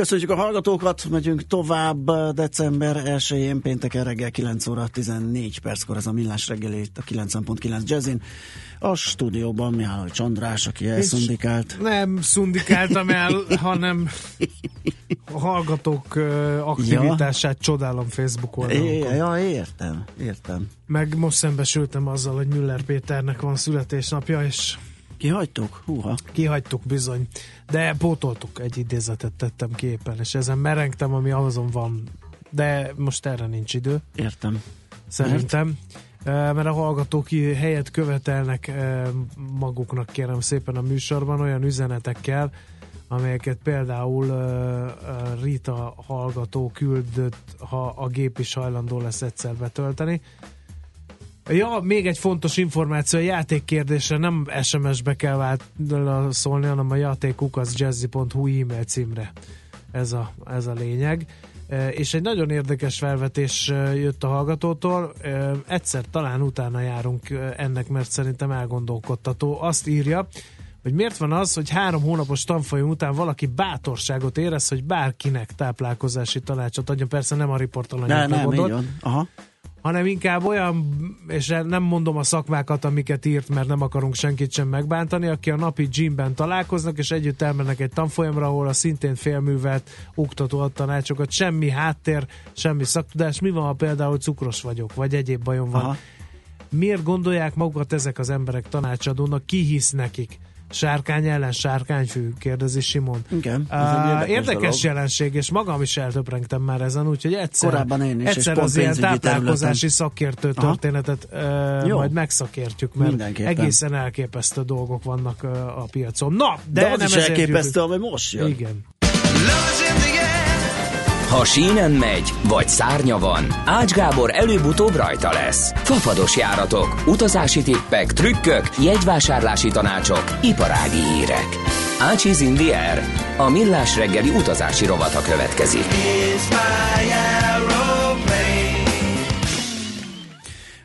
Köszönjük a hallgatókat, megyünk tovább december 1-én pénteken reggel 9 óra 14 perckor ez a millás reggeli itt a 90.9 Jazzin. A stúdióban Mihály Csandrás, aki elszundikált. Nem szundikáltam el, hanem a hallgatók aktivitását ja. csodálom Facebook oldalon. Ja, értem, értem. Meg most szembesültem azzal, hogy Müller Péternek van születésnapja, és Kihagytuk? Húha. Kihagytuk bizony. De pótoltuk, egy idézetet tettem képen, és ezen merengtem, ami azon van. De most erre nincs idő. Értem. Szerintem. Mert? mert a hallgatók helyet követelnek maguknak, kérem szépen a műsorban olyan üzenetekkel, amelyeket például Rita hallgató küldött, ha a gép is hajlandó lesz egyszer betölteni. Ja, még egy fontos információ, a játék kérdésre nem SMS-be kell szólni, hanem a játékuk az jazzy.hu e-mail címre. Ez a, ez a lényeg. E, és egy nagyon érdekes felvetés e, jött a hallgatótól. E, egyszer talán utána járunk ennek, mert szerintem elgondolkodtató. Azt írja, hogy miért van az, hogy három hónapos tanfolyam után valaki bátorságot érez, hogy bárkinek táplálkozási tanácsot adjon. Persze nem a riportalanyokra ne, nem, gondolt. Aha hanem inkább olyan, és nem mondom a szakmákat, amiket írt, mert nem akarunk senkit sem megbántani, aki a napi gymben találkoznak, és együtt elmennek egy tanfolyamra, ahol a szintén félművelt oktató ad tanácsokat, semmi háttér, semmi szaktudás. Mi van, ha például cukros vagyok, vagy egyéb bajom van? Aha. Miért gondolják magukat ezek az emberek tanácsadónak? Ki hisz nekik? Sárkány ellen sárkányfű, kérdezi Simon. Igen, ez uh, érdekes, érdekes jelenség, és magam is eltöprengtem már ezen, úgyhogy egyszer, Korábban én is, egyszer az ilyen táplálkozási szakértő történetet uh, majd megszakértjük, mert egészen elképesztő dolgok vannak uh, a piacon. Na, de, de az nem is elképesztő, ami most jön. Igen. Ha sínen megy, vagy szárnya van, Ács Gábor előbb-utóbb rajta lesz. Fafados járatok, utazási tippek, trükkök, jegyvásárlási tanácsok, iparági hírek. Ácsiz in. A millás reggeli utazási rovata következik.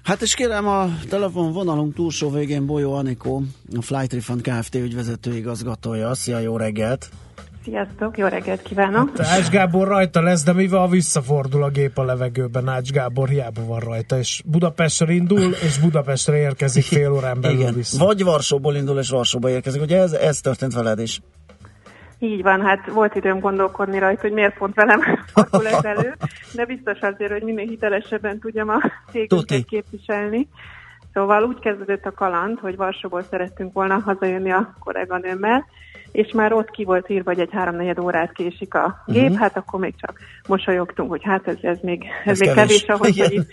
Hát és kérem a telefonvonalunk túlsó végén Bolyó Anikó, a Flight Refund Kft. ügyvezető igazgatója. Szia, jó reggelt! Sziasztok, jó reggelt kívánok! Hát, Ács Gábor rajta lesz, de mivel visszafordul a gép a levegőben, Ács Gábor hiába van rajta, és Budapestre indul, és Budapestre érkezik fél órán belül Igen. vissza. Vagy Varsóból indul, és Varsóba érkezik. Ugye ez, ez történt veled is? Így van, hát volt időm gondolkodni rajta, hogy miért pont velem fordul ez elő, de biztos azért, hogy minél hitelesebben tudjam a cégünket képviselni. Szóval úgy kezdődött a kaland, hogy Varsóból szerettünk volna hazajönni a kolléganőmmel, és már ott ki volt írva, hogy egy háromnegyed órát késik a gép, uh-huh. hát akkor még csak mosolyogtunk, hogy hát ez, ez még, ez, ez még kevés, kevés ahhoz, hogy itt...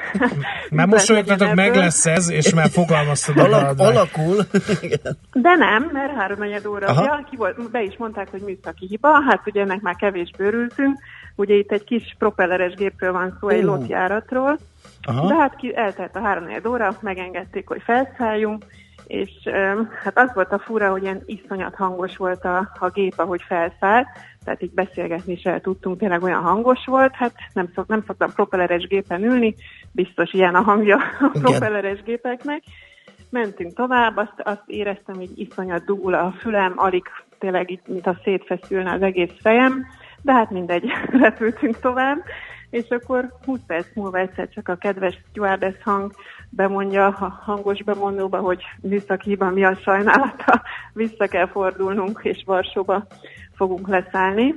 már mosolyogtatok, meg lesz ez, és már fogalmaztad Alak, Alakul. De nem, mert háromnegyed óra, ja, ki volt, be is mondták, hogy műszaki hiba, hát ugye ennek már kevés bőrültünk, ugye itt egy kis propelleres gépről van szó, egy uh. lotjáratról, Aha. de hát ki, eltelt a háromnegyed óra, megengedték, hogy felszálljunk, és hát az volt a fura, hogy ilyen iszonyat hangos volt a, a gép, ahogy felszállt, tehát így beszélgetni se tudtunk, tényleg olyan hangos volt, hát nem, szok, nem szoktam propelleres gépen ülni, biztos ilyen a hangja a propelleres gépeknek. Mentünk tovább, azt, azt éreztem, hogy iszonyat dugul a fülem, alig tényleg itt, mint a szétfeszülne az egész fejem, de hát mindegy, repültünk tovább, és akkor 20 perc múlva egyszer csak a kedves stewardess hang bemondja a hangos bemondóba, hogy műszakiban mi a sajnálata, vissza kell fordulnunk, és Varsóba fogunk leszállni.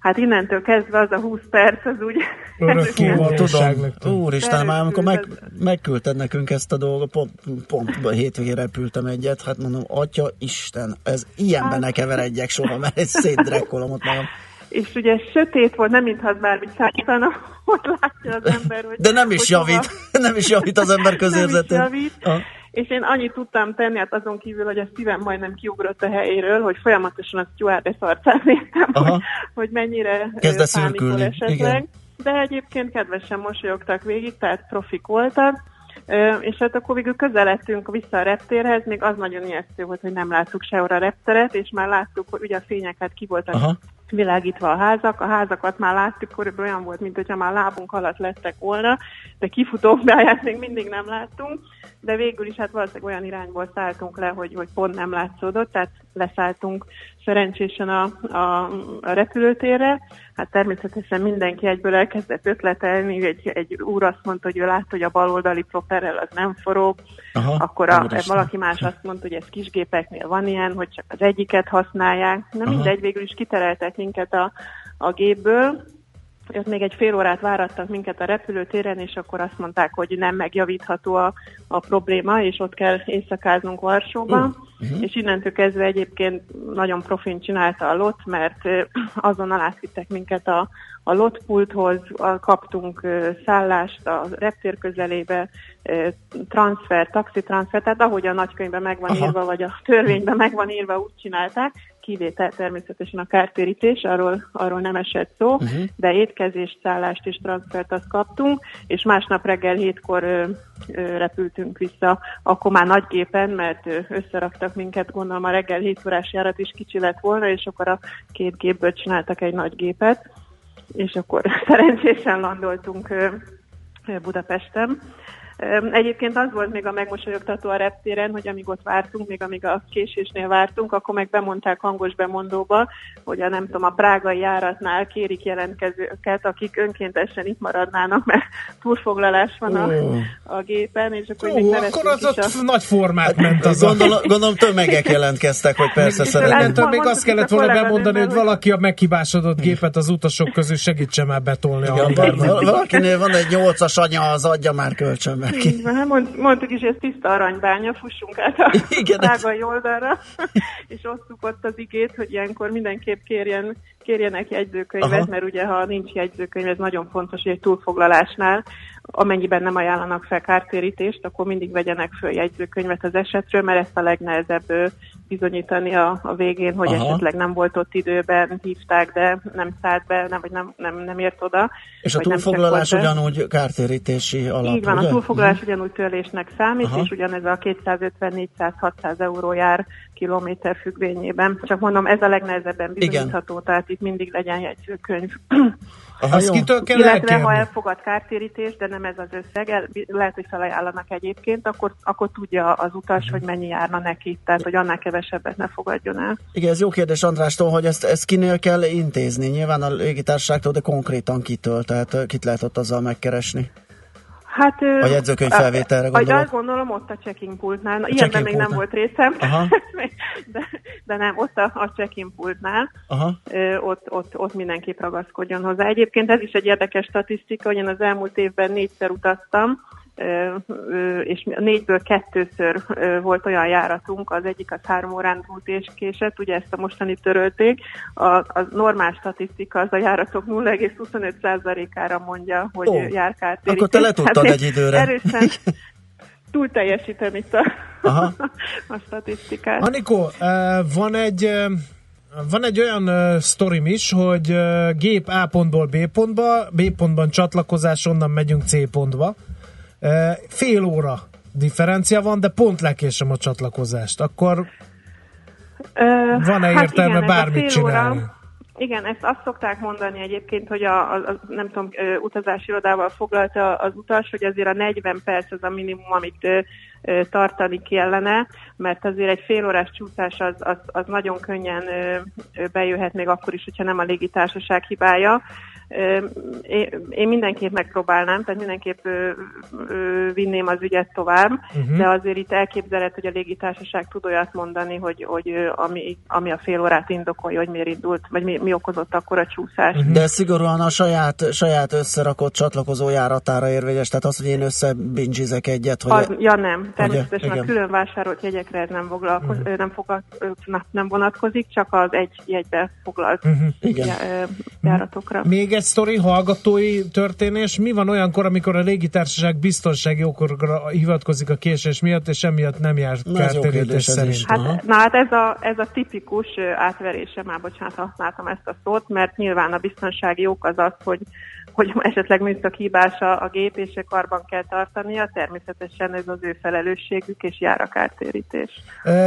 Hát innentől kezdve az a 20 perc, az úgy... Örökké tudom. Úristen, már amikor meg, megküldted nekünk ezt a dolgot, pont, pont hétvégén repültem egyet, hát mondom, atya Isten, ez ilyenben hát. ne keveredjek soha, mert egy szétdrekkolom ott magam és ugye sötét volt, nem mintha bármit szállítana, hogy látja az ember, hogy... De nem is javít, hova... nem is javít az ember közérzetén. Nem is javít. Ah. És én annyit tudtam tenni, hát azon kívül, hogy a szívem majdnem kiugrott a helyéről, hogy folyamatosan a stewardess arcát néztem, hogy, hogy mennyire Kezd pánikol esetleg. Igen. de egyébként kedvesen mosolyogtak végig, tehát profik voltak. És hát akkor végül közeledtünk vissza a reptérhez, még az nagyon ijesztő volt, hogy nem láttuk sehol a repteret, és már láttuk, hogy ugye a fényeket ki voltak Aha világítva a házak. A házakat már láttuk, körülbelül olyan volt, mint hogyha már lábunk alatt lettek volna, de kifutópályát még mindig nem láttunk, de végül is hát valószínűleg olyan irányból szálltunk le, hogy, hogy pont nem látszódott, tehát leszálltunk szerencsésen a, a, a repülőtérre. Hát természetesen mindenki egyből elkezdett ötletelni, egy, egy úr azt mondta, hogy ő látta, hogy a baloldali propeller az nem forog, Aha, akkor a, valaki más azt mondta, hogy ez kisgépeknél van ilyen, hogy csak az egyiket használják. Na mindegy, végül is kitereltek minket a, a gépből, ott még egy fél órát várattak minket a repülőtéren, és akkor azt mondták, hogy nem megjavítható a, a probléma, és ott kell éjszakáznunk Varsóban. Uh-huh. És innentől kezdve egyébként nagyon profin csinálta a LOT, mert azonnal átvittek minket a, a lotpulthoz, kaptunk szállást a reptér közelébe, transfer, taxitranszfer, tehát ahogy a nagykönyvben megvan Aha. írva, vagy a törvényben megvan írva, úgy csinálták, kivétel természetesen a kártérítés, arról, arról nem esett szó, uh-huh. de étkezést, szállást és transfert azt kaptunk, és másnap reggel hétkor ö, ö, repültünk vissza, akkor már nagy gépen, mert ö, összeraktak minket, gondolom a reggel 7 órás járat is kicsi lett volna, és akkor a két gépből csináltak egy nagy gépet, és akkor szerencsésen landoltunk ö, Budapesten. Egyébként az volt még a megmosolyogtató a reptéren, hogy amíg ott vártunk, még amíg a késésnél vártunk, akkor meg bemondták hangos bemondóba, hogy a nem tudom, a prágai járatnál kérik jelentkezőket, akik önkéntesen itt maradnának, mert túlfoglalás van a, a gépen, és akkor Ó, akkor az ott a... nagy formát ment az Gondol, a... Gondolom tömegek jelentkeztek, hogy persze szeretnék. Még azt kellett volna bemondani, hogy valaki a meghibásodott gépet az utasok közül segítse már betolni. Igen, a valakinél van egy nyolcas anya, az adja már kölcsönbe neki. Így van, mond, mondtuk is, hogy ez tiszta aranybánya, fussunk át a Igen, tágai oldalra, és osztuk ott az igét, hogy ilyenkor mindenképp kérjen, kérjenek jegyzőkönyvet, Aha. mert ugye ha nincs jegyzőkönyv, ez nagyon fontos, hogy egy túlfoglalásnál amennyiben nem ajánlanak fel kártérítést, akkor mindig vegyenek föl jegyzőkönyvet az esetről, mert ezt a legnehezebb bizonyítani a, a végén, hogy Aha. esetleg nem volt ott időben, hívták, de nem szállt be, nem, vagy nem, nem, nem ért oda. És a túlfoglalás ugyanúgy kártérítési alap, Így van, ugye? a túlfoglalás uh-huh. ugyanúgy törlésnek számít, Aha. és ugyanez a 250-400-600 euró jár kilométer függvényében. Csak mondom, ez a legnehezebben bizonyítható, Igen. tehát itt mindig legyen jegyzőkönyv. Aha, Azt kitől kell Illetve, elkérni? ha elfogad kártérítés, de nem ez az összeg, el, lehet, hogy felajánlanak egyébként, akkor, akkor tudja az utas, hogy mennyi járna neki, tehát hogy annál kevesebbet ne fogadjon el. Igen, ez jó kérdés Andrástól, hogy ezt, ezt kinél kell intézni. Nyilván a légitársaságtól, de konkrétan kitől, tehát kit lehet ott azzal megkeresni? Hát, a jegyzőkönyv felvételre gondolom. Azt gondolom ott a checking pultnál. A Ilyenben még nem volt részem, Aha. de, de nem, ott a, a checking pultnál. Aha. ott, ott, ott mindenképp ragaszkodjon hozzá. Egyébként ez is egy érdekes statisztika, hogy én az elmúlt évben négyszer utaztam, és négyből kettőször volt olyan járatunk, az egyik az három órán volt és késett, ugye ezt a mostani törölték. A, a normál statisztika az a járatok 0,25%-ára mondja, hogy oh, jár kártérítés. Akkor te letudtad hát egy időre. Erősen túl teljesítem itt a, Aha. a statisztikát. Anikó, van egy van egy olyan uh, sztorim is, hogy uh, gép A pontból B pontba, B pontban csatlakozás, onnan megyünk C pontba. Fél óra differencia van, de pont lekésem a csatlakozást. Akkor van-e hát értelme igen, bármit csinálni? Óra, igen, ezt azt szokták mondani egyébként, hogy a, a, a nem tudom, utazási irodával foglalta az utas, hogy azért a 40 perc az a minimum, amit ö, ö, tartani kellene, mert azért egy fél órás csúszás az, az, az nagyon könnyen ö, bejöhet még akkor is, hogyha nem a légitársaság hibája. Én mindenképp megpróbálnám, tehát mindenképp vinném az ügyet tovább, uh-huh. de azért itt elképzelhet, hogy a légitársaság tud olyat mondani, hogy, hogy ami, ami a fél órát indokolja, hogy miért indult, vagy mi, mi okozott akkor a csúszás. Uh-huh. De szigorúan a saját, saját összerakott csatlakozó járatára érvényes, tehát az, hogy én összebincsizek egyet, hogy... Az, ja nem, természetesen ugye, a külön vásárolt jegyekre ez nem, foglalkoz, uh-huh. nem, fogad, nem vonatkozik, csak az egy jegybe foglalt uh-huh. Igen. járatokra. Még egy sztori, hallgatói történés. Mi van olyankor, amikor a légitársaság biztonsági okokra hivatkozik a késés miatt, és emiatt nem jár kártérítés szerint? Hát, na hát ez a, ez a tipikus átverése, már bocsánat, használtam ezt a szót, mert nyilván a biztonsági ok az az, hogy hogy esetleg műszak hibás a, a gép, és karban kell tartania, természetesen ez az ő felelősségük, és jár a kártérítés.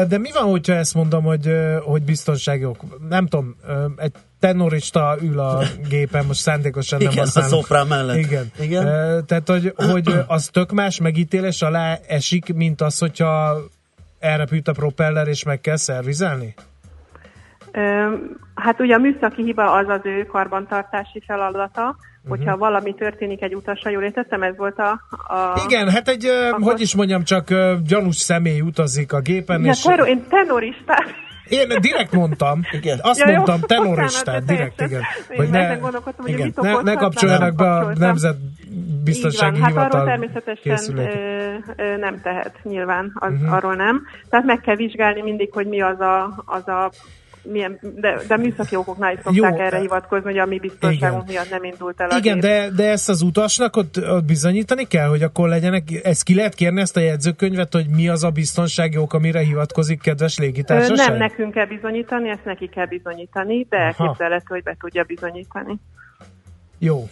De mi van, hogyha ezt mondom, hogy, hogy biztonsági ok? Nem tudom, egy tenorista ül a gépen, most szándékosan nem Igen, használom. a szoprán mellett. Igen. Igen. Tehát, hogy, hogy az tök más megítélés alá esik, mint az, hogyha elrepült a propeller, és meg kell szervizelni? Hát ugye a műszaki hiba az az ő karbantartási feladata, uh-huh. hogyha valami történik egy utasra, jól értettem, ez volt a... a Igen, hát egy, akkor... hogy is mondjam, csak gyanús személy utazik a gépen, ja, és... Tero, én tenoristát én direkt mondtam, igen. azt ja, mondtam, tenoristát, direkt, igen. Hogy ne, igen, ne, ne kapcsoljanak be a nemzetbiztonsági hivatal Hát arról természetesen ö, nem tehet, nyilván, az, uh-huh. arról nem. Tehát meg kell vizsgálni mindig, hogy mi az a, az a milyen, de, de műszaki okoknál is szokták Jó, erre hivatkozni, hogy a mi biztonságunk igen. miatt nem indult el a Igen, de, de ezt az utasnak ott, ott bizonyítani kell, hogy akkor legyenek, ezt ki lehet kérni ezt a jegyzőkönyvet, hogy mi az a biztonsági ok, amire hivatkozik kedves légitársaság? Nem nekünk kell bizonyítani, ezt neki kell bizonyítani, de elképzelhető, hogy be tudja bizonyítani. Jó,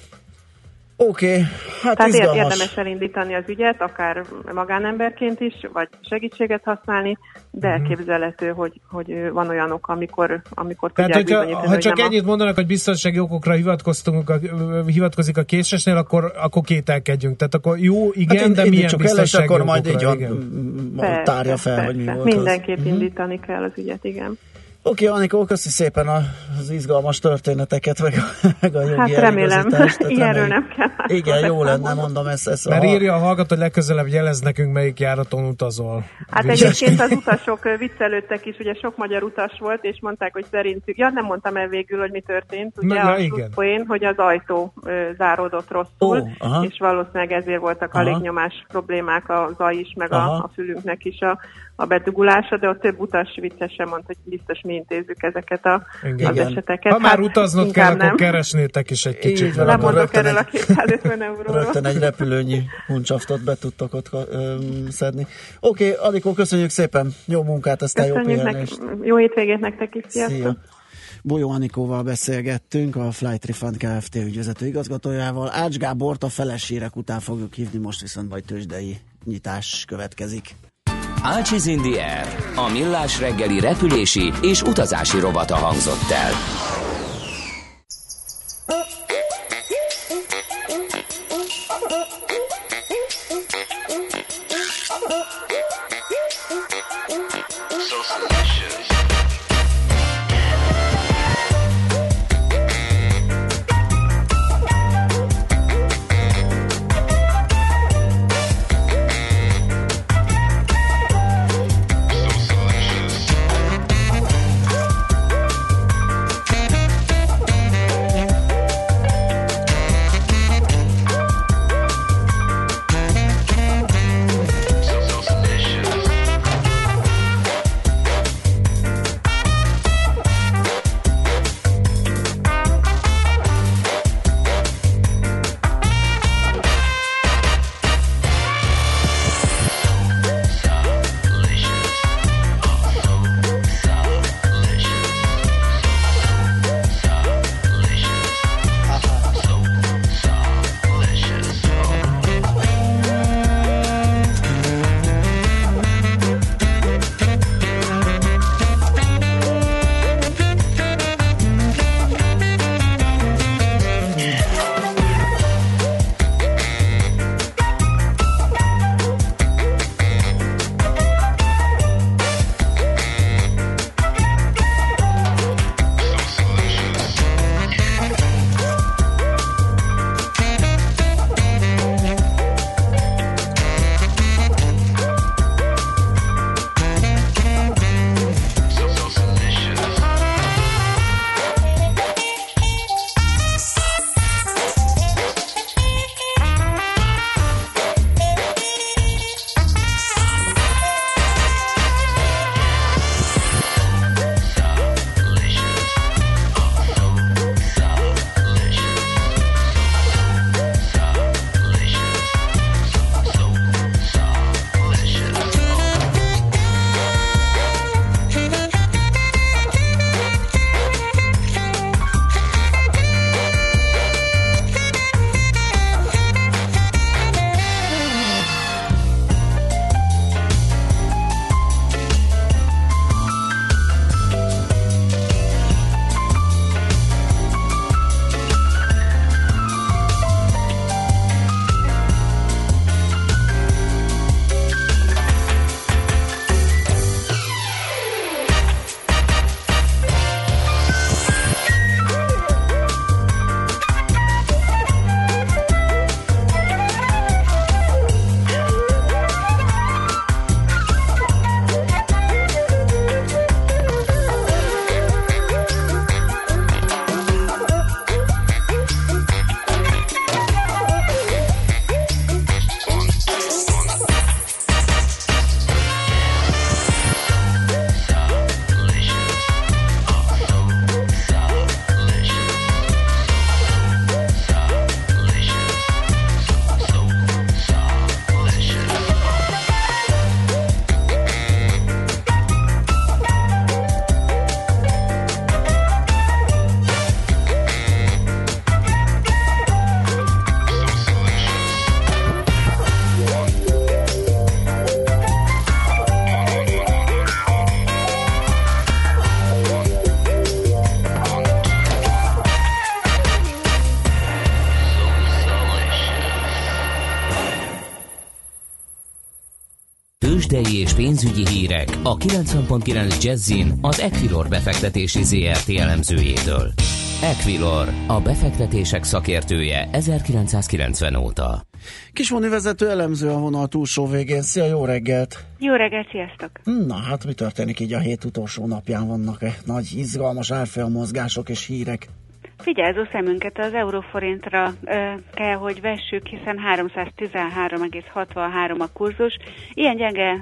Oké, okay, hát Tehát izgalmas. érdemes elindítani az ügyet, akár magánemberként is, vagy segítséget használni, de uh-huh. elképzelhető, hogy, hogy van olyan ok, amikor, amikor Tehát, hogyha, bizonyítani, ha csak ennyit a... mondanak, hogy biztonsági okokra hivatkoztunk, a, hivatkozik a késesnél, akkor, akkor kételkedjünk. Tehát akkor jó, igen, hát de milyen biztonsági akkor majd így igen. tárja fel, persze. hogy mi volt Mindenképp az. Mhm. indítani kell az ügyet, igen. Oké, okay, Anikó, köszi szépen az izgalmas történeteket, meg a, meg a jogi Hát remélem, ilyenről nem kell. Igen, jó lenne, mondom ezt. ezt Mert a... írja a hallgató, hogy legközelebb jelez nekünk, melyik járaton utazol. Hát egyébként az utasok viccelődtek is, ugye sok magyar utas volt, és mondták, hogy szerintük, ja nem mondtam el végül, hogy mi történt, ugye Na, igen. Poén, hogy az ajtó ö, záródott rosszul, oh, és valószínűleg ezért voltak aha. a légnyomás problémák a zaj is, meg a, a fülünknek is a, a bedugulása, de a több utas viccesen mondta, hogy biztos mi intézzük ezeket a, Igen. az eseteket. Ha már hát, utaznod kell, nem. akkor keresnétek is egy kicsit. Nem mondok erről a 250 euróról. Rögtön egy repülőnyi huncsaftot be tudtok ott öm, szedni. Oké, okay, Adikó, köszönjük szépen. Jó munkát, aztán jó pihenést. Jó hétvégét nektek is. Sziasztok. Szia. Bolyó Anikóval beszélgettünk, a Flight Refund Kft. ügyvezető igazgatójával. Ács Gábort a felesérek után fogjuk hívni, most viszont majd tőzsdei nyitás következik. Ácsiz in a millás reggeli repülési és utazási rovata hangzott el. Szóval so delicious. A 90.9 Jazzin az Equilor befektetési ZRT elemzőjétől. Equilor, a befektetések szakértője 1990 óta. Kismoni vezető elemző a vonal túlsó végén. Szia, jó reggelt! Jó reggelt, sziasztok! Na hát mi történik így a hét utolsó napján? Vannak-e nagy izgalmas árfolyam mozgások és hírek? Figyelzó szemünket az euróforintra ö, kell, hogy vessük, hiszen 313,63 a kurzus. Ilyen gyenge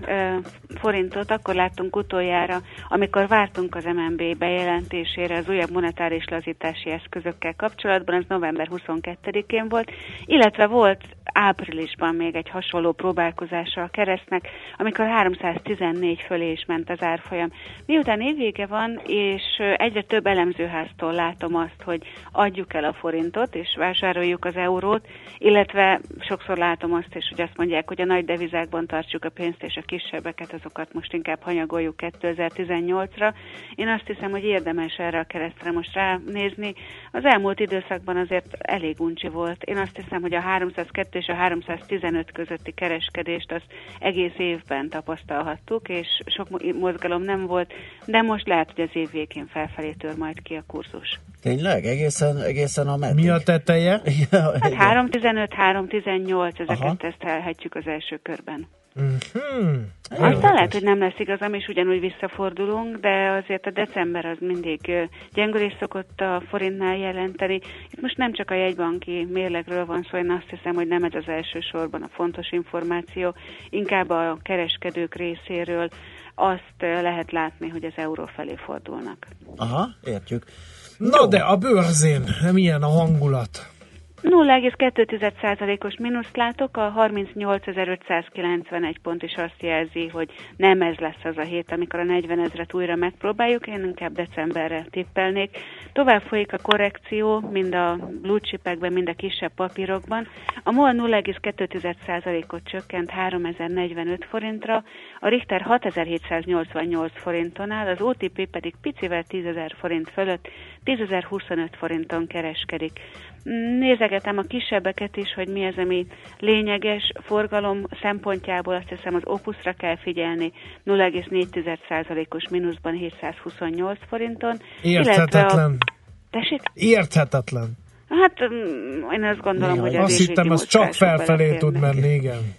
forintot akkor láttunk utoljára, amikor vártunk az MNB bejelentésére az újabb monetáris lazítási eszközökkel kapcsolatban, ez november 22-én volt, illetve volt áprilisban még egy hasonló próbálkozása a keresztnek, amikor 314 fölé is ment az árfolyam. Miután évvége van, és egyre több elemzőháztól látom azt, hogy adjuk el a forintot, és vásároljuk az eurót, illetve sokszor látom azt is, hogy azt mondják, hogy a nagy devizákban tartsuk a pénzt, és a kisebbeket, azokat most inkább hanyagoljuk 2018-ra. Én azt hiszem, hogy érdemes erre a keresztre most ránézni. Az elmúlt időszakban azért elég uncsi volt. Én azt hiszem, hogy a 302 és a 315 közötti kereskedést azt egész évben tapasztalhattuk, és sok mozgalom nem volt, de most lehet, hogy az év végén felfelé tör majd ki a kurzus. Tényleg? Egészen, egészen a meddig? Mi a teteje? ja, hát 315, 318, ezeket Aha. tesztelhetjük az első körben. Mm-hmm. Aztán lehet, hogy nem lesz igazam, és ugyanúgy visszafordulunk, de azért a december az mindig gyengülés szokott a forintnál jelenteni. Itt most nem csak a jegybanki mérlegről van szó, én azt hiszem, hogy nem ez az elsősorban a fontos információ, inkább a kereskedők részéről azt lehet látni, hogy az euró felé fordulnak. Aha, értjük. Na de a bőrzén milyen a hangulat? 0,2%-os mínuszt látok, a 38.591 pont is azt jelzi, hogy nem ez lesz az a hét, amikor a 40 ezret újra megpróbáljuk, én inkább decemberre tippelnék. Tovább folyik a korrekció, mind a blue chipekben, mind a kisebb papírokban. A MOL 0,2%-ot csökkent 3045 forintra, a Richter 6788 forinton áll, az OTP pedig picivel 10.000 forint fölött 10.025 forinton kereskedik. Nézegetem a kisebbeket is, hogy mi az, ami lényeges forgalom szempontjából, azt hiszem az Opusra kell figyelni, 0,4%-os mínuszban 728 forinton. Érthetetlen. A... Tessék? Érthetetlen. Hát mm, én azt gondolom, Néha. hogy az Azt hittem, az csak felfelé tud menni, igen.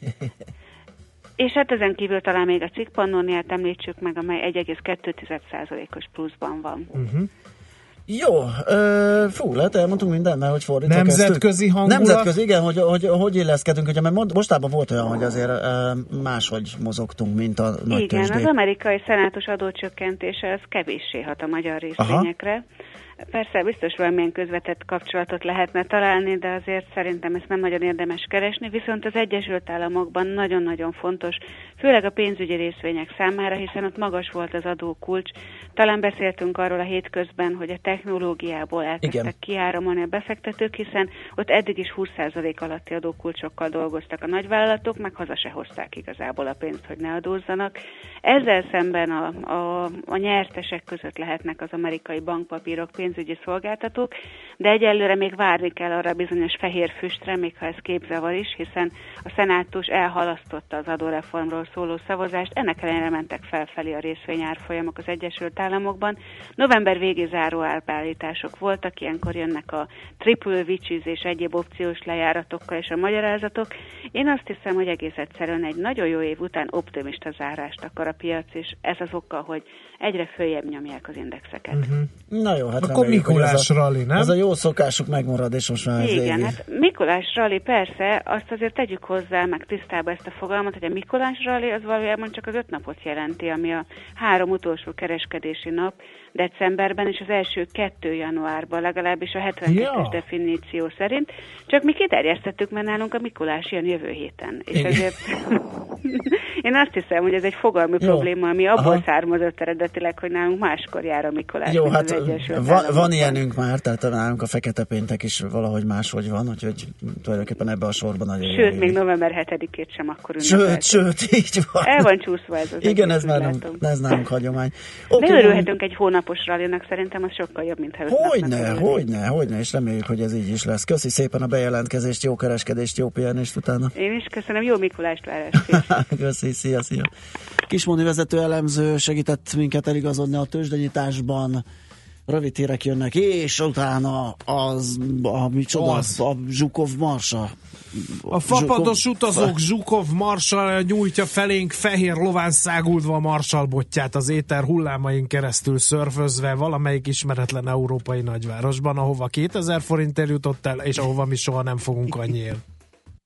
És hát ezen kívül talán még a cikkpannóniát említsük meg, amely 1,2%-os pluszban van. Uh-huh. Jó, ö, fú, lehet elmondtunk mindent, mert hogy fordítok Nemzetközi ezt. hangulat? Nemzetközi, igen, hogy, hogy, hogy illeszkedünk, ugye, mert mostában volt olyan, hogy azért ö, máshogy mozogtunk, mint a nagy Igen, tőzsdék. az amerikai szenátus adócsökkentése az kevéssé hat a magyar részvényekre. Aha Persze, biztos valamilyen közvetett kapcsolatot lehetne találni, de azért szerintem ezt nem nagyon érdemes keresni, viszont az Egyesült Államokban nagyon-nagyon fontos, főleg a pénzügyi részvények számára, hiszen ott magas volt az adókulcs. Talán beszéltünk arról a hétközben, hogy a technológiából elkezdtek Igen. kiáramolni a befektetők, hiszen ott eddig is 20% alatti adókulcsokkal dolgoztak a nagyvállalatok, meg haza se hozták igazából a pénzt, hogy ne adózzanak. Ezzel szemben a, a, a nyertesek között lehetnek az amerikai bankpapírok, pénzügyi szolgáltatók, de egyelőre még várni kell arra bizonyos fehér füstre, még ha ez képzavar is, hiszen a szenátus elhalasztotta az adóreformról szóló szavazást, ennek ellenére mentek felfelé a részvényárfolyamok az Egyesült Államokban. November végé záró elbeállítások voltak, ilyenkor jönnek a triple witches és egyéb opciós lejáratokkal és a magyarázatok. Én azt hiszem, hogy egész egyszerűen egy nagyon jó év után optimista zárást akar a piac, és ez az oka, hogy egyre följebb nyomják az indexeket. Uh-huh. Na jó, hát Akkor Mikulás rally, nem? Ez a jó szokásuk megmarad, és most már Igen, ez hát Mikulás rally persze, azt azért tegyük hozzá, meg tisztába ezt a fogalmat, hogy a Mikulás rally az valójában csak az öt napot jelenti, ami a három utolsó kereskedési nap, decemberben, és az első kettő januárban, legalábbis a 72-es ja. definíció szerint. Csak mi kiterjesztettük, mert nálunk a Mikulás jön jövő héten. És Igen. ezért én azt hiszem, hogy ez egy fogalmi Jó. probléma, ami abból Aha. származott eredetileg, hogy nálunk máskor jár a Mikulás. Jó, hát van, van ilyenünk már, tehát nálunk a fekete péntek is valahogy máshogy van, úgyhogy tulajdonképpen ebbe a sorban nagyon Sőt, még november 7-ét sem akkor Sőt, sőt, így van. El van csúszva ez az Igen, ez nálunk, ez nálunk hagyomány. Okay, De örülhetünk egy hónap napos rallinak szerintem az sokkal jobb, mint ha Hogyne, hogyne, hogyne, és reméljük, hogy ez így is lesz. Köszi szépen a bejelentkezést, jó kereskedést, jó pihenést utána. Én is köszönöm, jó Mikulást várás. Köszi, szia, szia. Kismondi vezető elemző segített minket eligazodni a tőzsdenyításban rövid hírek jönnek, és utána az, a, micsoda, az. a Zsukov Marsa. A fapados Zsukov... utazók Zsukov Marsa nyújtja felénk fehér lován száguldva a marsalbotját az éter hullámain keresztül szörfözve valamelyik ismeretlen európai nagyvárosban, ahova 2000 forintért jutott el, és ahova mi soha nem fogunk annyiért.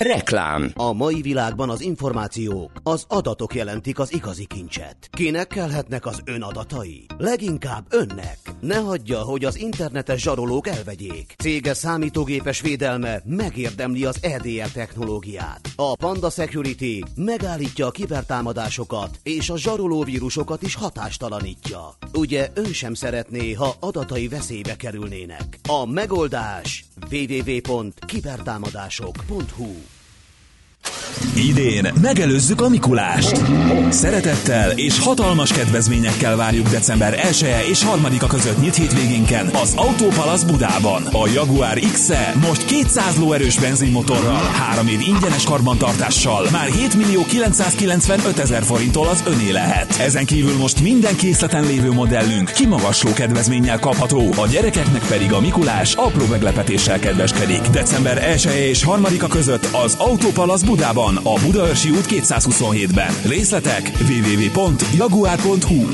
Reklám. A mai világban az információk, az adatok jelentik az igazi kincset. Kinek kellhetnek az ön adatai? Leginkább önnek. Ne hagyja, hogy az internetes zsarolók elvegyék. Cége számítógépes védelme megérdemli az EDR technológiát. A Panda Security megállítja a kibertámadásokat, és a zsaroló vírusokat is hatástalanítja. Ugye ön sem szeretné, ha adatai veszélybe kerülnének. A megoldás www.kibertámadások.hu Idén megelőzzük a Mikulást. Szeretettel és hatalmas kedvezményekkel várjuk december 1 -e és 3-a között nyit hétvégénken az Autópalasz Budában. A Jaguar X-e most 200 lóerős benzinmotorral, 3 év ingyenes karbantartással, már 7 millió 995 ezer forinttól az öné lehet. Ezen kívül most minden készleten lévő modellünk kimagasló kedvezménnyel kapható, a gyerekeknek pedig a Mikulás apró meglepetéssel kedveskedik. December 1 -e és 3-a között az Autópalasz Budában, a Budaörsi út 227-ben. Részletek www.jaguar.hu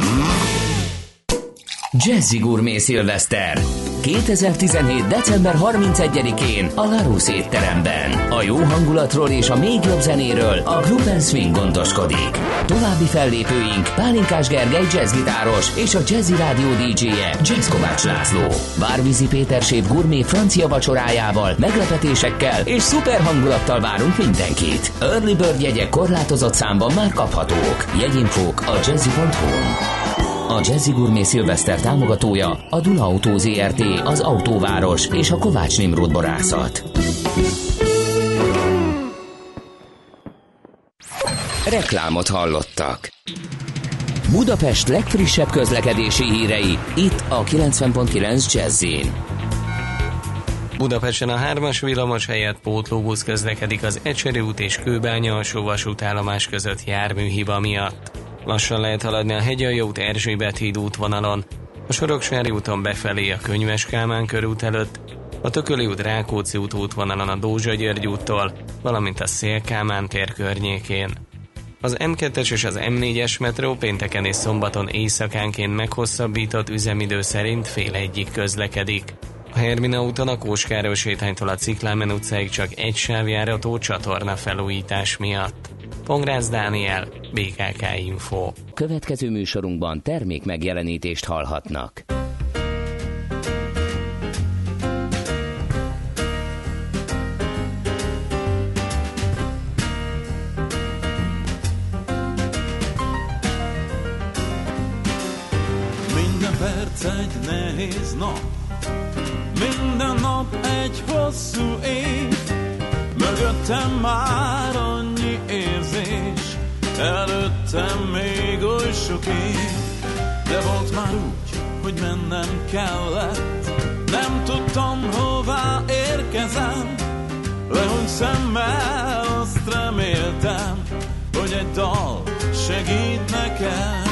Jazzy Gourmet Szilveszter 2017. december 31-én a Larus étteremben. A jó hangulatról és a még jobb zenéről a Gruppen Swing gondoskodik. További fellépőink Pálinkás Gergely jazzgitáros és a Jazzy Rádió DJ-je Jazz Kovács László. Várvízi Péter Sép Gourmet francia vacsorájával, meglepetésekkel és szuper hangulattal várunk mindenkit. Early Bird jegyek korlátozott számban már kaphatók. Jegyinfók a jazzy.hu. A Jazzy Gourmet Szilveszter támogatója a Duna Autó ZRT, az Autóváros és a Kovács Nimrod Borászat. Reklámot hallottak. Budapest legfrissebb közlekedési hírei, itt a 90.9 jazz Budapesten a 3-as villamos helyett pótlóbusz közlekedik az Ecseri út és Kőbánya alsó vasútállomás között járműhiba miatt. Lassan lehet haladni a Hegyalja út Erzsébet híd útvonalon, a Soroksári úton befelé a Könyves Kálmán körút előtt, a Tököli út Rákóczi út útvonalon a Dózsa György úttól, valamint a Szélkámán tér környékén. Az M2-es és az M4-es metró pénteken és szombaton éjszakánként meghosszabbított üzemidő szerint fél egyik közlekedik. A Hermina úton a Kóskáros sétánytól a Ciklámen utcáig csak egy sávjárató csatorna felújítás miatt. Pongrász Dániel, BKK Info. Következő műsorunkban termék megjelenítést hallhatnak. Minden perc egy nehéz nap, minden nap egy hosszú év, mögöttem már érzés, előttem még oly sok év, de volt már úgy, hogy mennem kellett, nem tudtam hová érkezem, lehúny szemmel azt reméltem, hogy egy dal segít nekem.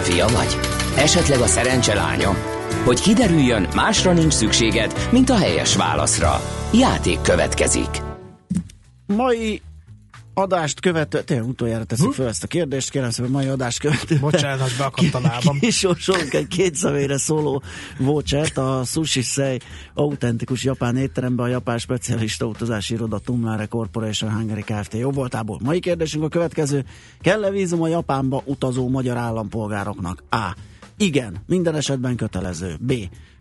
Szerencse fia vagy? Esetleg a szerencse lánya? Hogy kiderüljön, másra nincs szükséged, mint a helyes válaszra. Játék következik. Mai adást követő, tényleg utoljára teszünk fel ezt a kérdést, kérem szépen, mai adást követő. Bocsánat, beakadt a lábam. Kisorsolunk egy két személyre szóló vouchert a Sushi Sei autentikus japán étterembe a japán specialista utazási iroda Tumlare Corporation Hungary Kft. Jó voltából. Mai kérdésünk a következő. Kell-e vízum a Japánba utazó magyar állampolgároknak? A. Igen, minden esetben kötelező. B.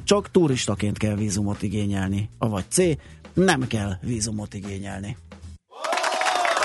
Csak turistaként kell vízumot igényelni. Avagy C. Nem kell vízumot igényelni.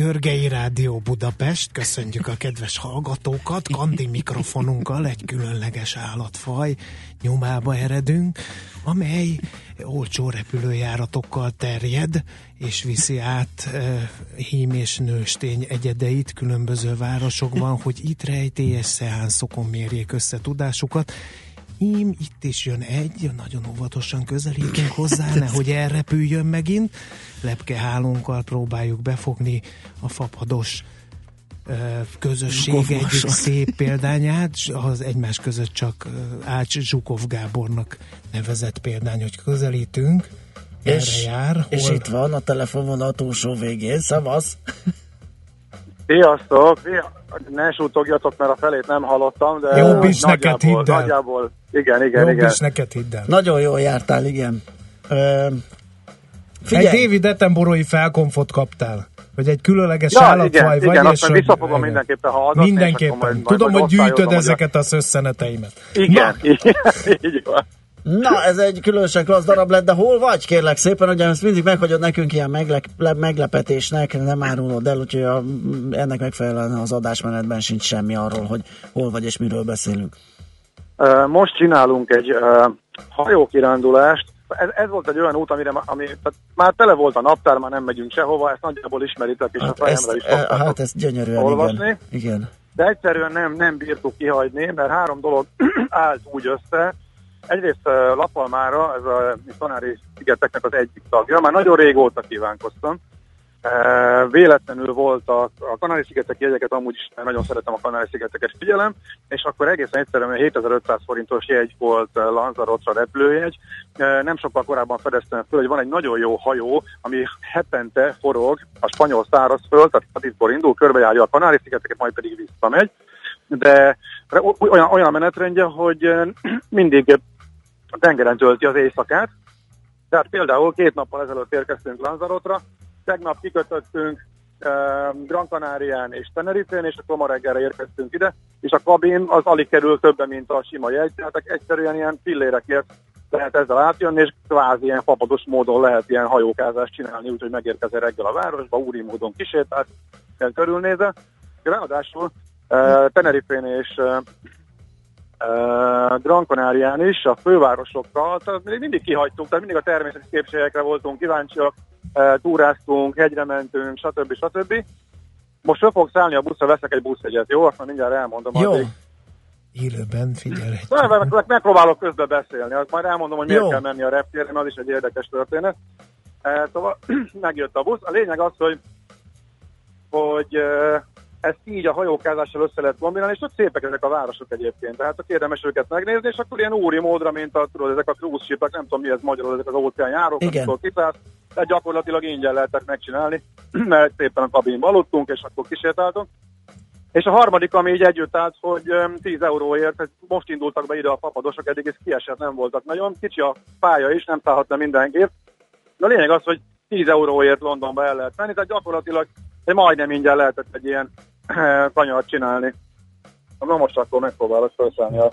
Görgei Rádió Budapest, köszöntjük a kedves hallgatókat, Kandi mikrofonunkkal egy különleges állatfaj nyomába eredünk, amely olcsó repülőjáratokkal terjed, és viszi át e, hím és nőstény egyedeit különböző városokban, hogy itt rejtélyes szeánszokon mérjék össze tudásukat. Ím, itt is jön egy, nagyon óvatosan közelítünk hozzá, nehogy elrepüljön megint. Lepkehálónkkal próbáljuk befogni a fapados közösség Zsukov egyik szép példányát, az egymás között csak Ács Zsukov Gábornak nevezett példány, hogy közelítünk. És, Erre jár, és hol- itt van a telefonvonal túlsó végén, szavasz. Sziasztok! Szia- Ne sútogjatok, mert a felét nem hallottam, de Jobb is neked, hidd el. nagyjából, igen, igen, Jobb igen. is neked hidd el. Nagyon jól jártál, igen. Ö, Figyelj. Egy David Attenborough-i felkonfot kaptál. Hogy egy különleges Ja, állatfaj igen, vagy. igen, és vissza fogom igen. mindenképpen hallgatni, Mindenképpen. majd- majd- Tudom, majd hogy gyűjtöd a- ezeket az összeneteimet. Igen, igen, így van. Na ez egy különösen klassz darab lett, de hol vagy kérlek szépen, ugye ezt mindig meghagyod nekünk ilyen meglep, le- meglepetésnek, nem árulod el, úgyhogy a, ennek megfelelően az adásmenetben sincs semmi arról, hogy hol vagy és miről beszélünk. Most csinálunk egy ö, hajókirándulást. Ez, ez volt egy olyan út, amire ami, tehát már tele volt a naptár, már nem megyünk sehova, ezt nagyjából ismeritek, és Hát a fejemre is szoktátok hát ez gyönyörűen, olvasni. igen. igen. de egyszerűen nem, nem bírtuk kihagyni, mert három dolog állt úgy össze. Egyrészt Lapalmára, ez a Kanári szigeteknek az egyik tagja, már nagyon régóta kívánkoztam. Véletlenül volt a, a Kanári-szigetek jegyeket, amúgy is nagyon szeretem a Kanári-szigeteket figyelem, és akkor egészen egyszerűen 7500 forintos jegy volt Lanzarotra repülőjegy. Nem sokkal korábban fedeztem föl, hogy van egy nagyon jó hajó, ami hetente forog a spanyol szárazföld, tehát Madridból indul, körbejárja a Kanári-szigeteket, majd pedig visszamegy. De olyan, olyan menetrendje, hogy mindig a tengeren tölti az éjszakát, tehát például két nappal ezelőtt érkeztünk Lanzarotra, tegnap kikötöttünk uh, Gran Canarián és Tenerifén, és akkor ma reggelre érkeztünk ide, és a kabin az alig kerül többen, mint a sima jegy, tehát egyszerűen ilyen pillérekért lehet ezzel átjönni, és kvázi ilyen fapados módon lehet ilyen hajókázást csinálni, úgyhogy megérkezel reggel a városba, úri módon kisétált, ilyen körülnéze. Ráadásul uh, Tenerifén és uh, Gran Canarián is, a fővárosokkal, tehát még mindig kihagytunk, tehát mindig a természeti képségekre voltunk kíváncsiak, túráztunk, hegyre mentünk, stb. stb. Most fel fogok szállni a buszra, veszek egy buszjegyet, jó? Akkor mindjárt elmondom. Jó, addig. Élőben figyelj. Meg- meg- megpróbálok közben beszélni, azt majd elmondom, hogy miért Jó. kell menni a reptérre, mert az is egy érdekes történet. Szóval megjött a busz. A lényeg az, hogy hogy ezt így a hajókázással össze lehet kombinálni, és ott szépek ezek a városok egyébként. Tehát a érdemes őket megnézni, és akkor ilyen úri módra, mint a, tudod, ezek a cruise shipek, nem tudom mi ez magyarul, ezek az óceán járók, amikor kiszállsz, tehát gyakorlatilag ingyen lehetett megcsinálni, mert szépen a kabinba aludtunk, és akkor kísértáltunk. És a harmadik, ami így együtt állt, hogy 10 euróért, most indultak be ide a papadosok, eddig ez kiesett, nem voltak nagyon. Kicsi a pálya is, nem szállhat le mindenképp. De a lényeg az, hogy 10 euróért Londonba el lehet menni, tehát gyakorlatilag egy majdnem ingyen lehetett egy ilyen kanyart csinálni. Na most akkor megpróbálok felszállni a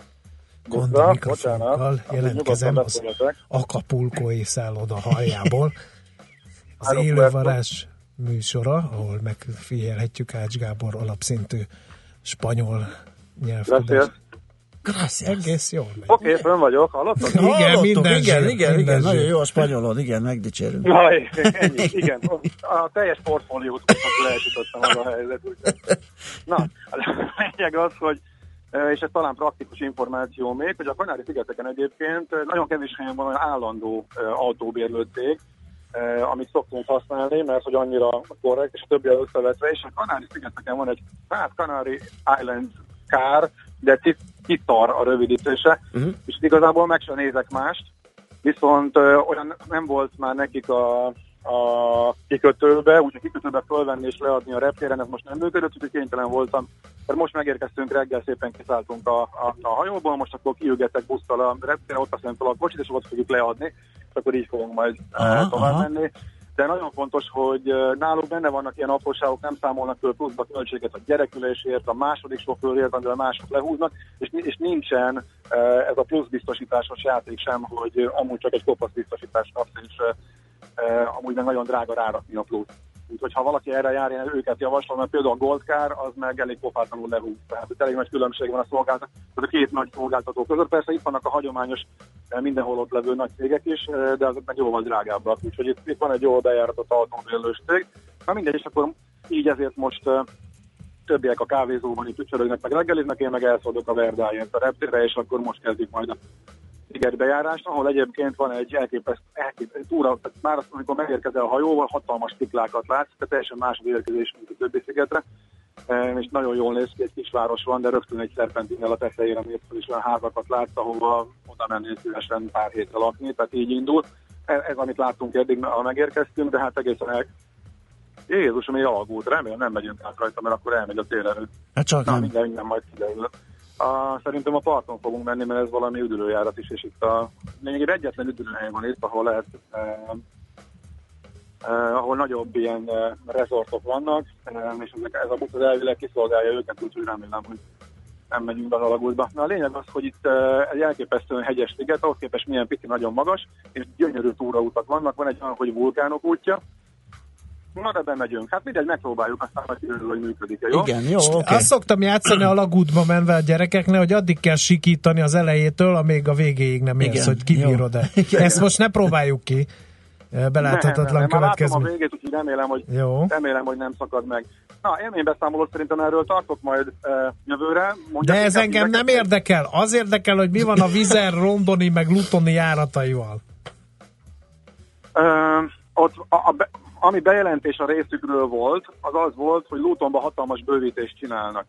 buszra. Bocsánat. Jelentkezem az Acapulco szálloda halljából. Az élővarás műsora, ahol megfigyelhetjük Ács Gábor alapszintű spanyol nyelvtudást. Gracias. Egész jól megy. Oké, okay, fönn vagyok, hallottak? Igen, Hallottuk, minden igen, zsír, igen, minden igen, nagyon jó a spanyolod, igen, megdicsérünk. Na, ennyi, igen. A teljes portfóliót leesítottam az a helyzet. Na, a lényeg az, hogy és ez talán praktikus információ még, hogy a Kanári-szigeteken egyébként nagyon kevés helyen van olyan állandó autóbérlő cég, amit szoktunk használni, mert hogy annyira korrekt, és többi összevetve, és a Kanári-szigeteken van egy hát Canary Island kár, de titar a rövidítése, uh-huh. és igazából meg sem nézek mást, viszont ö, olyan nem volt már nekik a, a kikötőbe, úgyhogy kikötőbe fölvenni és leadni a reptéren, ez most nem működött, úgyhogy kénytelen voltam. Mert most megérkeztünk reggel, szépen kiszálltunk a, a, a hajóból, most akkor kiügetek busztal a reptére, ott aztán fel a kocsit, és ott fogjuk leadni, és akkor így fogunk majd aha, tovább aha. menni de nagyon fontos, hogy náluk benne vannak ilyen apróságok, nem számolnak föl pluszba költséget a gyerekülésért, a második sofőrért, amivel mások lehúznak, és, és nincsen ez a plusz biztosításos játék sem, hogy amúgy csak egy kopasz biztosítás kapsz, és amúgy meg nagyon drága rárakni a plusz. Úgyhogy ha valaki erre jár, én őket javaslom, mert például a Goldcar az meg elég pofátlanul lehúz. Tehát elég nagy különbség van a szolgáltató, a két nagy szolgáltató között. Persze itt vannak a hagyományos eh, mindenhol ott levő nagy cégek is, eh, de azok meg jóval drágábbak. Úgyhogy itt, itt van egy jól bejáratott autómérlős cég. Na mindegy, és akkor így ezért most uh, többiek a kávézóban itt ücsörögnek, meg reggeliznek, én meg elszódok a Verdáért a reptére, és akkor most kezdjük majd a szigetbejárást, ahol egyébként van egy elképesztő, elképesztő túra, tehát már azt, amikor megérkezel a hajóval, hatalmas tiklákat látsz, tehát teljesen más érkezés, mint a többi szigetre, és nagyon jól néz ki, egy kisváros van, de rögtön egy szerpentinnel a tetejére mész, és olyan házakat látsz, ahova oda mennél szívesen pár hétre lakni, tehát így indul. Ez, ez amit láttunk eddig, ha megérkeztünk, de hát egészen el... Jézus, ami alagút, remélem nem megyünk át rajta, mert akkor elmegy a térerő. Hát csak Na, nem. Minden, minden majd kiderül. A, szerintem a parton fogunk menni, mert ez valami üdülőjárat is, és itt a lényegében egyetlen üdülőhely van itt, ahol lehet eh, eh, ahol nagyobb ilyen eh, resortok vannak, eh, és ezek, ez a busz az elvileg kiszolgálja őket, úgyhogy remélem, hogy nem megyünk az alagútba. Na a lényeg az, hogy itt eh, egy elképesztően hegyes sziget, ahhoz képest milyen pici nagyon magas, és gyönyörű túrautak vannak, van egy olyan, hogy vulkánok útja, Na, de bemegyünk. Hát mindegy, megpróbáljuk, aztán majd kiderül, hogy működik jó? Igen, jó, oké. Okay. Azt szoktam játszani a lagútba menve a gyerekeknek, hogy addig kell sikítani az elejétől, amíg a végéig nem érsz, hogy kibírod-e. Ezt most ne próbáljuk ki. Beláthatatlan következmény. Már a végét, úgyhogy remélem, hogy, Jó. remélem, hogy nem szakad meg. Na, élménybeszámolót szerintem erről tartok majd uh, jövőre. Mondjak De ez engem nem érdekel. Az érdekel, hogy mi van a Vizer, Rondoni, meg Lutoni járataival. Uh, ott a, a, ami bejelentés a részükről volt, az az volt, hogy Lutonban hatalmas bővítést csinálnak.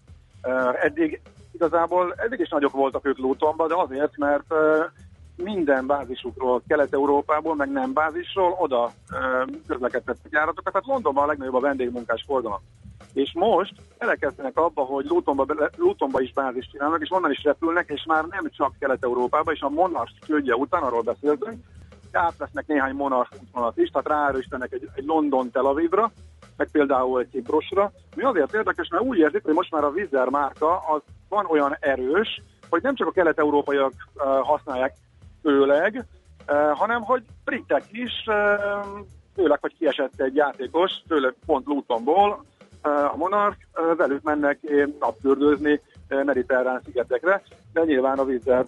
Eddig igazából eddig is nagyok voltak ők Lutonban, de azért, mert minden bázisukról, Kelet-Európából, meg nem bázisról oda közlekedtettek járatokat, tehát Londonban a legnagyobb a vendégmunkás forgalom. És most elekeztenek abba, hogy Lutonba, Lutonba is bázis csinálnak, és onnan is repülnek, és már nem csak Kelet-Európába, és a Monarch csődje után, arról beszéltünk, átvesznek néhány monarch útvonalat is, tehát ráerősítenek egy, egy London-Tel Avivra, meg például egy Ciprusra. Mi azért érdekes, mert úgy érzik, hogy most már a Vizer márka az van olyan erős, hogy nem csak a kelet-európaiak használják főleg, hanem hogy britek is, főleg, hogy kiesett egy játékos, főleg pont Lutonból, a Monarch, velük mennek napfürdőzni mediterrán szigetekre, de nyilván a Vizer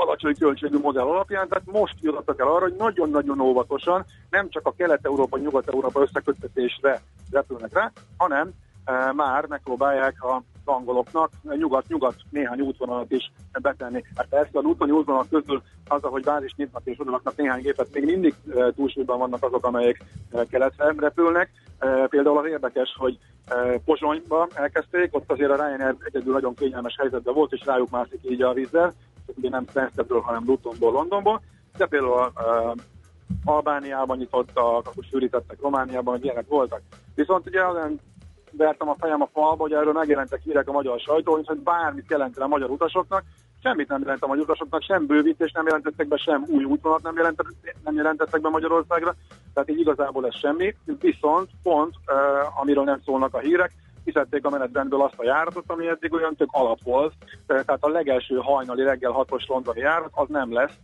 alacsony költségű modell alapján, tehát most jutottak el arra, hogy nagyon-nagyon óvatosan nem csak a Kelet-Európa, Nyugat-Európa összeköttetésre repülnek rá, hanem e, már megpróbálják a angoloknak nyugat-nyugat néhány útvonalat is betenni. Hát persze a úton útvonalak közül az, hogy bázis nyitnak és odaraknak néhány gépet, még mindig túlsúlyban vannak azok, amelyek keletre repülnek. Például az érdekes, hogy Pozsonyba elkezdték, ott azért a Ryanair egyedül nagyon kényelmes helyzetben volt, és rájuk mászik így a vízzel, ugye nem Stansted-ről, hanem Lutonból, Londonból, de például Albániában nyitottak, akkor sűrítettek Romániában, hogy ilyenek voltak. Viszont ugye olyan vertem a fejem a falba, hogy erről megjelentek hírek a magyar sajtó, hogy bármit jelentene a magyar utasoknak, semmit nem jelent a magyar utasoknak, sem bővítés nem jelentettek be, sem új útvonalat nem, nem jelentettek be Magyarországra, tehát így igazából ez semmi. Viszont pont, uh, amiről nem szólnak a hírek, kiszedték a menetrendből azt a járatot, ami eddig olyan tök alap volt, tehát a legelső hajnali reggel hatos londoni járat, az nem lesz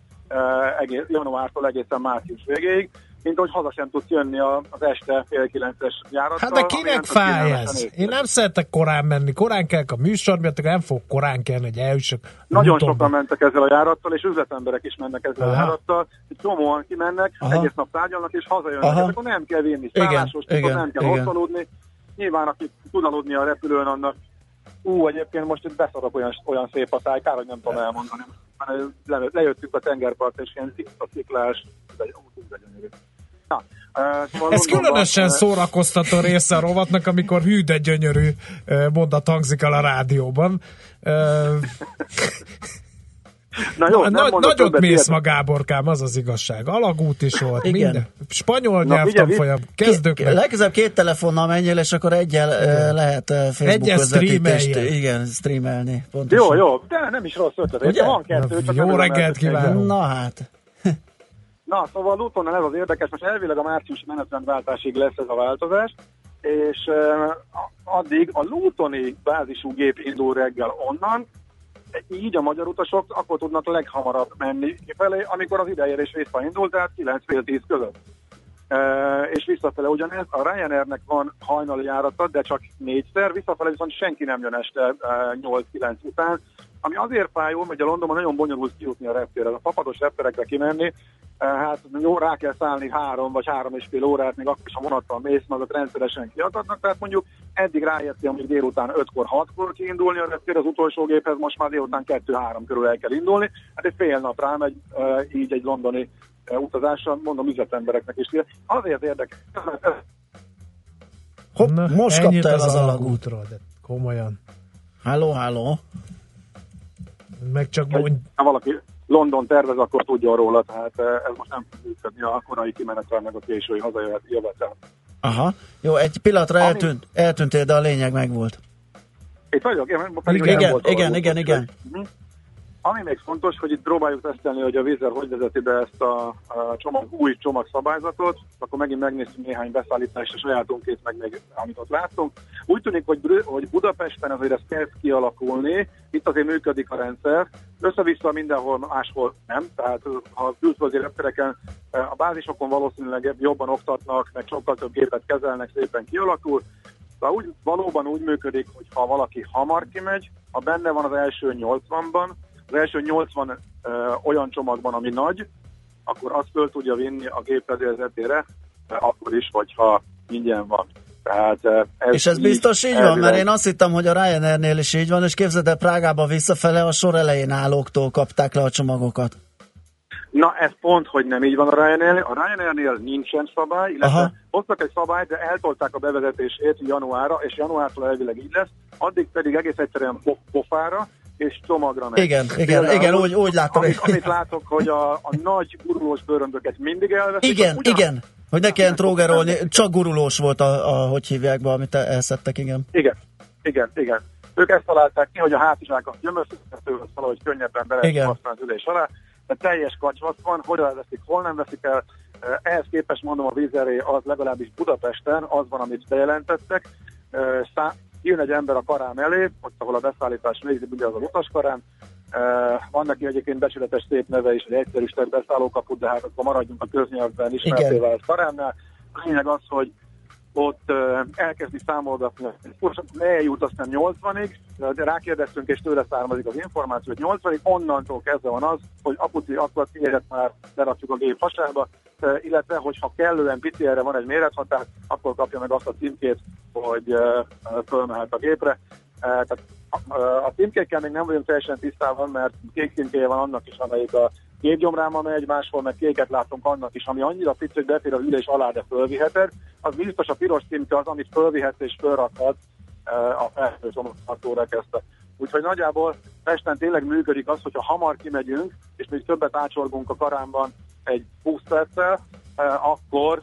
egész, januártól egészen március végéig, mint hogy haza sem tudsz jönni az este fél kilences járattal. Hát de kinek fáj ez? Én nem szeretek korán menni. Korán kell a műsor miatt, nem fog korán kelni, hogy eljussok. Nagyon sokan mentek ezzel a járattal, és üzletemberek is mennek ezzel Aha. a járattal. Csomóan kimennek, Aha. egész nap tárgyalnak, és hazajönnek. Aha. akkor nem kell vinni szállásos, igen, nem kell ott aludni. Nyilván, aki tud aludni a repülőn, annak Ú, egyébként most itt beszarok olyan, olyan szép a táj, kár, hogy nem tudom elmondani. Le, lejöttünk a tengerpart, és ilyen sziklás, de de gyönyörű. Na, uh, szóval Ez különösen uh, szórakoztató része a rovatnak, amikor hű, de gyönyörű mondat hangzik el a rádióban. Uh, Na jó, Na, nagyot mész ma, Gáborkám, az az igazság. Alagút is volt, Igen. minden. Spanyol nyelvtanfolyam, kezdők meg. Legközelebb két telefonnal menjél, és akkor egyel uh, lehet Facebook egyel közvetítést igen, streamelni. Pontosan. Jó, jó, de nem is rossz ötlet. Ugye? Van kettő, Na, jó reggelt kívánok. Na hát. Na, szóval Lutonnál ez az érdekes, most elvileg a március menetrendváltásig lesz ez a változás, és uh, addig a Lutoni bázisú gép indul reggel onnan, így a magyar utasok akkor tudnak leghamarabb menni kifelé, amikor az ideérés visszaindul, tehát 9 fél 10 között. E, és visszafele ugyanez, a Ryanairnek van hajnali járata, de csak négyszer, visszafele viszont senki nem jön este e, 8-9 után, ami azért fájó, hogy a Londonban nagyon bonyolult kijutni a reptérre. A papados repterekre kimenni, eh, hát jó, rá kell szállni három vagy három és fél órát, még akkor is a vonattal mész, azok rendszeresen kiadnak, tehát mondjuk eddig ráérti, amíg délután 5-kor, 6-kor kiindulni a reptér, az utolsó géphez most már délután 2-3 körül el kell indulni, hát egy fél nap rámegy eh, így egy londoni eh, utazásra, mondom üzletembereknek is. Azért érdekes, Hopp, most kapta el az alagútról, de komolyan. Halló, halló. Meg csak mondj... Ha valaki London tervez, akkor tudja róla, tehát eh, ez most nem működni a korai kimenetel, meg a késői hazajövetel. Aha, jó, egy pillanatra Ami... eltűnt, eltűntél, de a lényeg megvolt. Itt vagyok, én pedig igen, igen, igen, igen, igen. Ami még fontos, hogy itt próbáljuk tesztelni, hogy a vízer hogy vezeti be ezt a, a csomag, új csomagszabályzatot, akkor megint megnéztünk néhány beszállítást a sajátunkét, meg még amit ott láttunk. Úgy tűnik, hogy, hogy Budapesten azért ez kezd kialakulni, itt azért működik a rendszer, össze-vissza mindenhol máshol nem, tehát ha külföldi reptereken a bázisokon valószínűleg jobban oktatnak, meg sokkal több gépet kezelnek, szépen kialakul, de úgy, valóban úgy működik, hogy ha valaki hamar kimegy, ha benne van az első 80-ban, az első 80 ö, olyan csomagban, ami nagy, akkor azt föl tudja vinni a gép fedélzetére, akkor is, hogyha ingyen van. Tehát, ez és ez biztos így elvileg... van, mert én azt hittem, hogy a Ryanairnél is így van, és képzeld el Prágába visszafele a sor elején állóktól kapták le a csomagokat. Na, ez pont, hogy nem így van a Ryanair. A Ryanairnél nincsen szabály, illetve Aha. hoztak egy szabályt, de eltolták a bevezetését januárra, és januártól elvileg így lesz, addig pedig egész egyszerűen pofára, és csomagra megy. Igen, igen, Például, igen, úgy, úgy látom. Amit, amit látok, hogy a, a nagy gurulós bőröndöket mindig elveszik. Igen, ugyan... igen. Hogy ne kelljen trógerolni, csak gurulós volt a, a hogy hívják be, amit elszettek, igen. Igen, igen, igen. Ők ezt találták ki, hogy a hátizsákat gyömöszíthetőhöz valahogy könnyebben be lehet használni az ülés alá. De teljes kacsvasz van, hol elveszik, hol nem veszik el. Ehhez képest mondom, a vízeré az legalábbis Budapesten az van, amit bejelentettek. Jön egy ember a karám elé, ott ahol a beszállítás végzi, ugye az a utaskarám, van neki egyébként becsületes szép neve is, egy egyszerűsített beszállókaput, de hát akkor maradjunk a köznyelvben ismerté vált karámnál. A lényeg az, hogy ott elkezdi számolgatni, eljut aztán 80-ig, de rákérdeztünk, és tőle származik az információ, hogy 80-ig, onnantól kezdve van az, hogy apuci, akkor tiédet már lerakjuk a gép hasába, illetve, hogyha kellően pici erre van egy mérethatár, akkor kapja meg azt a címkét, hogy fölmehet a gépre. Tehát a címkékkel még nem vagyunk teljesen tisztában, mert kék címkéje van annak is, amelyik a képgyomráma megy, máshol meg kéket látunk annak is, ami annyira pici, hogy befér a ülés alá, de fölviheted. Az biztos a piros címke az, amit fölvihetsz és fölrakhat a felhőzomorhatóra kezdte. Úgyhogy nagyjából Pesten tényleg működik az, hogyha hamar kimegyünk, és még többet ácsorgunk a karámban egy 20 perccel, akkor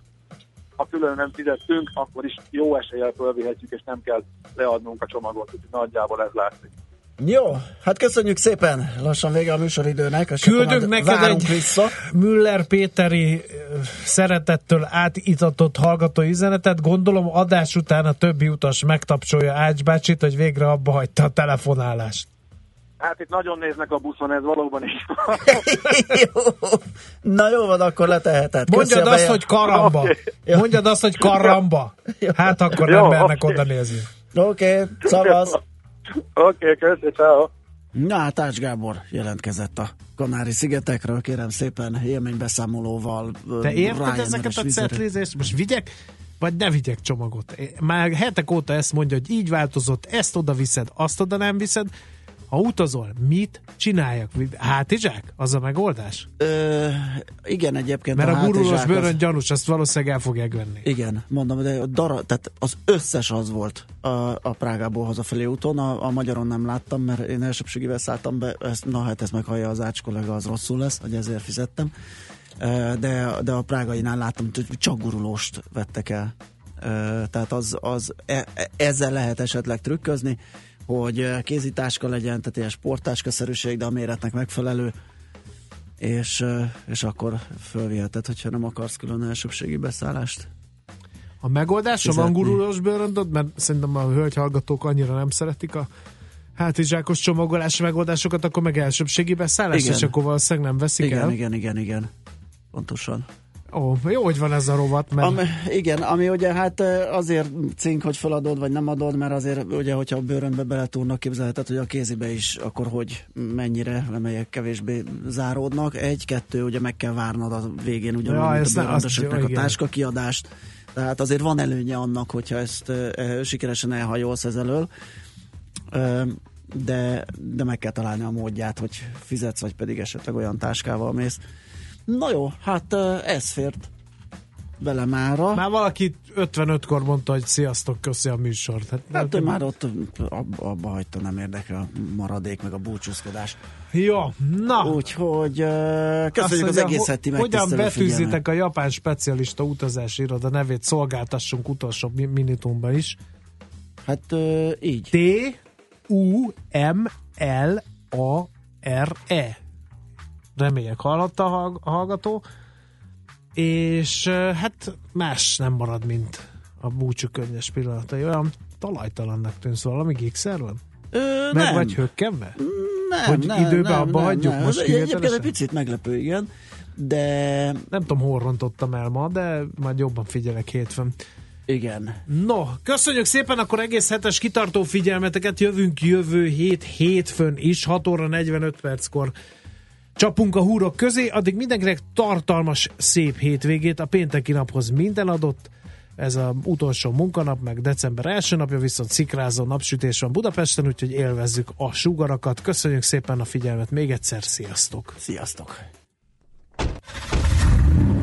ha külön nem fizettünk, akkor is jó eséllyel fölvihetjük, és nem kell leadnunk a csomagot. Úgyhogy nagyjából ez látszik. Jó, hát köszönjük szépen, lassan vége a műsoridőnek. És Küldünk neked egy vissza. Müller Péteri szeretettől átitatott hallgató üzenetet. Gondolom adás után a többi utas megtapcsolja Ács bácsit, hogy végre abba hagyta a telefonálást. Hát itt nagyon néznek a buszon, ez valóban is. jó. Na jó van, akkor leteheted. Mondjad azt, hogy karamba. Okay. Mondjad azt, hogy karamba. Hát akkor jó, nem mernek okay. oda nézni. Oké, okay, szavaz. Oké, okay, köszi, ciao. Na hát Ács Gábor jelentkezett a Kanári-szigetekről, kérem szépen élménybeszámolóval. Te érted ezeket a cetlizést? Most vigyek, vagy ne vigyek csomagot? Már hetek óta ezt mondja, hogy így változott, ezt oda viszed, azt oda nem viszed, ha utazol, mit csináljak? Hátizsák? Az a megoldás? Ö, igen, egyébként Mert a, a gurulós bőrön az... gyanús, azt valószínűleg el fogják venni. Igen, mondom, de a dara, tehát az összes az volt a, a Prágából hazafelé úton, a, a magyaron nem láttam, mert én elsőbségivel szálltam be, ezt, na hát ez meghallja az Ács kollega, az rosszul lesz, hogy ezért fizettem. De, de a prágainál láttam, hogy csak gurulóst vettek el. Tehát az, az e, e, ezzel lehet esetleg trükközni hogy eh, kézitáska legyen, tehát ilyen sporttáskaszerűség, de a méretnek megfelelő, és, eh, és akkor fölviheted, hogyha nem akarsz külön elsőbségi beszállást. A megoldás a van gurulós bőröndöd, mert szerintem a hölgy hallgatók annyira nem szeretik a hátizsákos csomagolási megoldásokat, akkor meg elsőbségi beszállás, igen. és akkor valószínűleg nem veszik igen, el. Igen, igen, igen, pontosan. Ó, jó, hogy van ez a rovat. Mert... Ami, igen, ami ugye hát azért cink, hogy feladod, vagy nem adod, mert azért ugye, hogyha a bőrönbe beletúrnak, képzelheted, hogy a kézibe is, akkor hogy mennyire, amelyek kevésbé záródnak. Egy, kettő, ugye meg kell várnod a végén, ugye ja, a bőröndösöknek a táska kiadást. Tehát azért van előnye annak, hogyha ezt e, sikeresen elhajolsz ez elől. E, de, de meg kell találni a módját, hogy fizetsz, vagy pedig esetleg olyan táskával mész, Na jó, hát ez fért vele mára. Már valaki 55-kor mondta, hogy sziasztok, köszi a műsort. Hát, hát ő már ott abba, abba hagyta, nem érdekel a maradék, meg a búcsúzkodás. Jó, na. Úgyhogy köszönjük az egész heti Hogyan betűzitek a japán specialista utazási iroda nevét, szolgáltassunk utolsó minitumban is. Hát így. T U M L A R E remélyek hallotta a hallgató, és hát más nem marad, mint a búcsú könnyes pillanatai. Olyan talajtalannak tűnsz valami gigszer van? Ö, Meg nem. vagy hökkenve? Nem, Hogy nem, időben nem, abba nem, hagyjuk nem. most Egyébként egy picit meglepő, igen. De... Nem tudom, hol rontottam el ma, de majd jobban figyelek hétfőn. Igen. No, köszönjük szépen akkor egész hetes kitartó figyelmeteket. Jövünk jövő hét hétfőn is, 6 óra 45 perckor Csapunk a húrok közé, addig mindenkinek tartalmas, szép hétvégét. A pénteki naphoz minden adott. Ez az utolsó munkanap, meg december első napja, viszont szikrázó napsütés van Budapesten, úgyhogy élvezzük a sugarakat. Köszönjük szépen a figyelmet, még egyszer sziasztok! Sziasztok!